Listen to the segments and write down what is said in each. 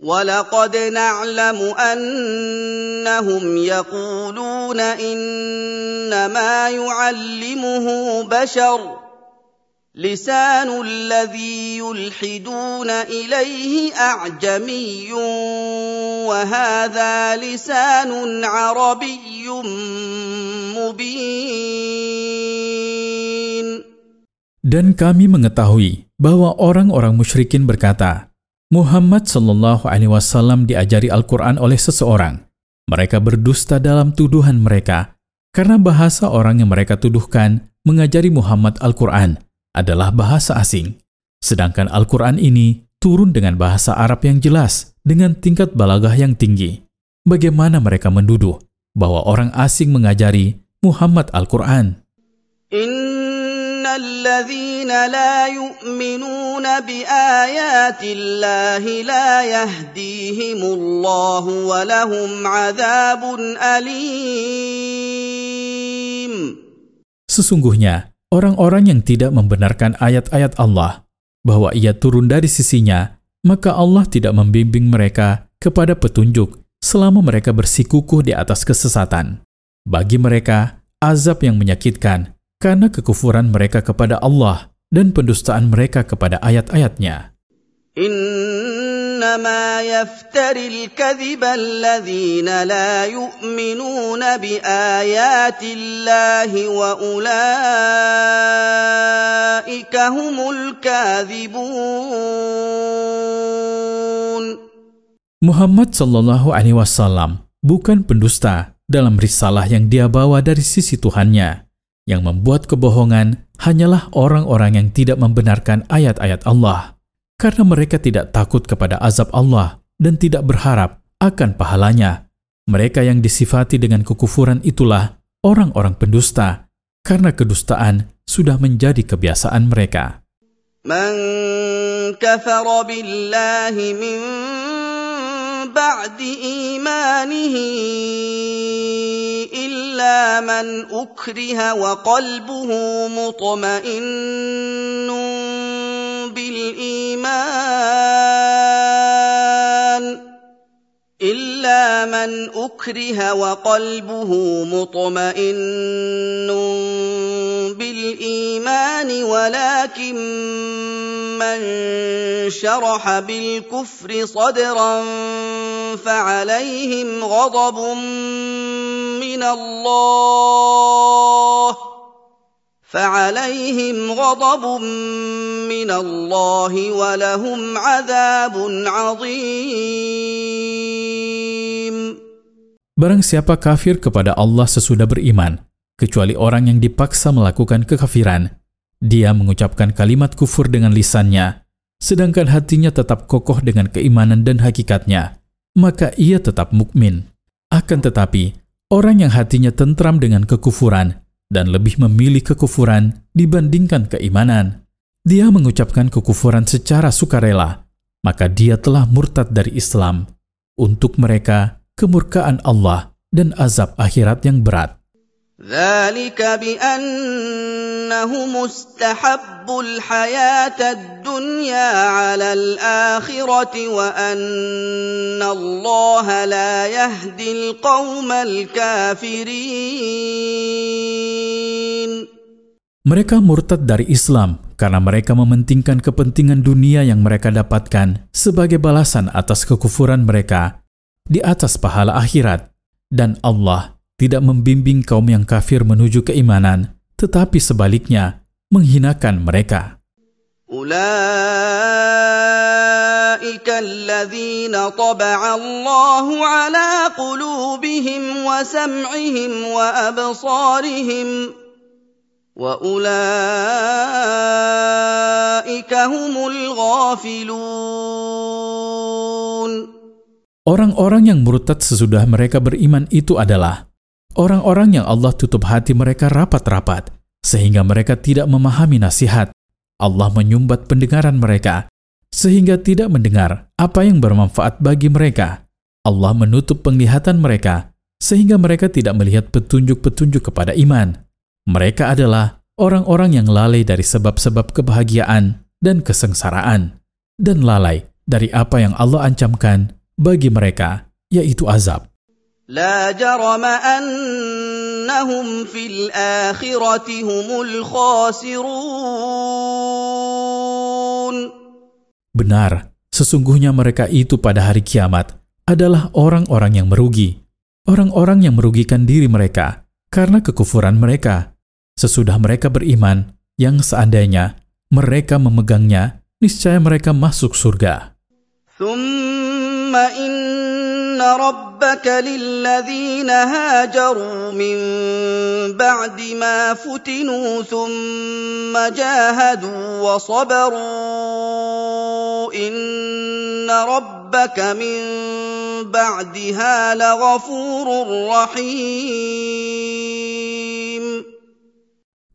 ولقد نعلم انهم يقولون انما يعلمه بشر لسان الذي يلحدون اليه اعجمي وهذا لسان عربي مبين Dan kami mengetahui bahwa orang-orang musyrikin berkata, Muhammad Shallallahu Alaihi Wasallam diajari Al-Quran oleh seseorang. Mereka berdusta dalam tuduhan mereka karena bahasa orang yang mereka tuduhkan mengajari Muhammad Al-Quran adalah bahasa asing. Sedangkan Al-Quran ini turun dengan bahasa Arab yang jelas dengan tingkat balagah yang tinggi. Bagaimana mereka menduduh bahwa orang asing mengajari Muhammad Al-Quran? الذين لا يؤمنون بآيات الله لا يهديهم الله ولهم عذاب أليم Sesungguhnya, orang-orang yang tidak membenarkan ayat-ayat Allah, bahwa ia turun dari sisinya, maka Allah tidak membimbing mereka kepada petunjuk selama mereka bersikukuh di atas kesesatan. Bagi mereka, azab yang menyakitkan karena kekufuran mereka kepada Allah dan pendustaan mereka kepada ayat-ayatnya. إنما يفتر الكذب الذين لا يؤمنون بآيات الله وأولئك هم الكاذبون Muhammad Shallallahu Alaihi Wasallam bukan pendusta dalam risalah yang dia bawa dari sisi Tuhannya. Yang membuat kebohongan hanyalah orang-orang yang tidak membenarkan ayat-ayat Allah, karena mereka tidak takut kepada azab Allah dan tidak berharap akan pahalanya. Mereka yang disifati dengan kekufuran itulah orang-orang pendusta, karena kedustaan sudah menjadi kebiasaan mereka. Man kafara billahi min بعد إيمانه إلا من أكره وقلبه مطمئن بالإيمان إلا من أكره وقلبه مطمئن بالإيمان ولكن من شرح بالكفر صدرا فعليهم غضب من الله فعليهم غضب من الله ولهم عذاب عظيم Barang siapa kafir kepada Allah sesudah beriman, kecuali orang yang dipaksa melakukan kekafiran, dia mengucapkan kalimat kufur dengan lisannya, sedangkan hatinya tetap kokoh dengan keimanan dan hakikatnya, maka ia tetap mukmin. Akan tetapi, orang yang hatinya tentram dengan kekufuran dan lebih memilih kekufuran dibandingkan keimanan, dia mengucapkan kekufuran secara sukarela, maka dia telah murtad dari Islam. Untuk mereka, kemurkaan Allah dan azab akhirat yang berat. ذلك بأنهم استحبوا الحياة الدنيا على الآخرة وأن الله لا يهدي القوم الكافرين Mereka murtad dari Islam karena mereka mementingkan kepentingan dunia yang mereka dapatkan sebagai balasan atas kekufuran mereka di atas pahala akhirat, dan Allah tidak membimbing kaum yang kafir menuju keimanan, tetapi sebaliknya menghinakan mereka. أولئك الذين طبع الله على قلوبهم وسمعهم وأبصارهم وأولئك هم الغافلون Orang-orang yang murtad sesudah mereka beriman itu adalah orang-orang yang Allah tutup hati mereka rapat-rapat, sehingga mereka tidak memahami nasihat. Allah menyumbat pendengaran mereka, sehingga tidak mendengar apa yang bermanfaat bagi mereka. Allah menutup penglihatan mereka, sehingga mereka tidak melihat petunjuk-petunjuk kepada iman. Mereka adalah orang-orang yang lalai dari sebab-sebab kebahagiaan dan kesengsaraan, dan lalai dari apa yang Allah ancamkan bagi mereka, yaitu azab. لا جرم أنهم في الآخرة هم الخاسرون Benar, sesungguhnya mereka itu pada hari kiamat adalah orang-orang yang merugi, orang-orang yang merugikan diri mereka karena kekufuran mereka. Sesudah mereka beriman, yang seandainya mereka memegangnya, niscaya mereka masuk surga. ثم إن ربك للذين هاجروا من بعد ما فتنوا ثم جاهدوا وصبروا إن ربك من بعدها لغفور رحيم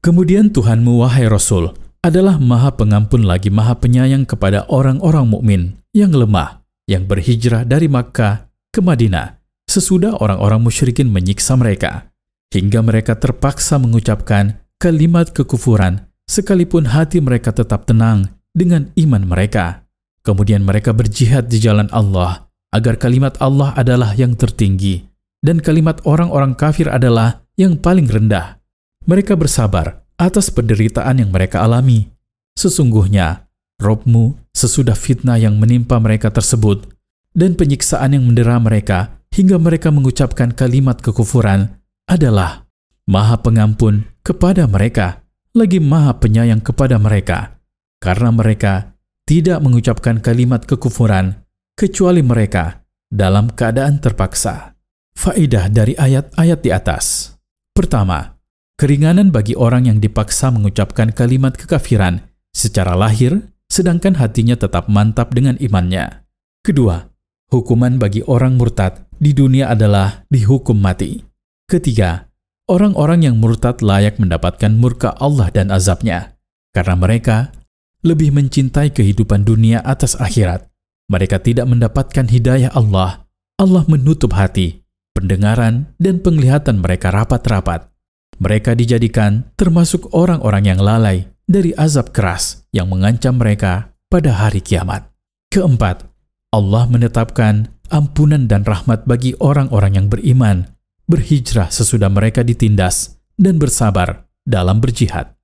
Kemudian Tuhanmu, wahai Rasul, adalah maha pengampun lagi maha penyayang kepada orang-orang mukmin yang lemah, yang berhijrah dari Makkah ke Madinah, sesudah orang-orang musyrikin menyiksa mereka, hingga mereka terpaksa mengucapkan kalimat kekufuran, sekalipun hati mereka tetap tenang dengan iman mereka. Kemudian mereka berjihad di jalan Allah, agar kalimat Allah adalah yang tertinggi, dan kalimat orang-orang kafir adalah yang paling rendah. Mereka bersabar atas penderitaan yang mereka alami. Sesungguhnya, Robmu sesudah fitnah yang menimpa mereka tersebut dan penyiksaan yang mendera mereka hingga mereka mengucapkan kalimat kekufuran adalah Maha Pengampun kepada mereka, lagi Maha Penyayang kepada mereka, karena mereka tidak mengucapkan kalimat kekufuran kecuali mereka dalam keadaan terpaksa. Faidah dari ayat-ayat di atas. Pertama, keringanan bagi orang yang dipaksa mengucapkan kalimat kekafiran secara lahir, sedangkan hatinya tetap mantap dengan imannya. Kedua, hukuman bagi orang murtad di dunia adalah dihukum mati. Ketiga, orang-orang yang murtad layak mendapatkan murka Allah dan azabnya, karena mereka lebih mencintai kehidupan dunia atas akhirat. Mereka tidak mendapatkan hidayah Allah. Allah menutup hati, pendengaran, dan penglihatan mereka rapat-rapat mereka dijadikan termasuk orang-orang yang lalai dari azab keras yang mengancam mereka pada hari kiamat. Keempat, Allah menetapkan ampunan dan rahmat bagi orang-orang yang beriman, berhijrah sesudah mereka ditindas, dan bersabar dalam berjihad.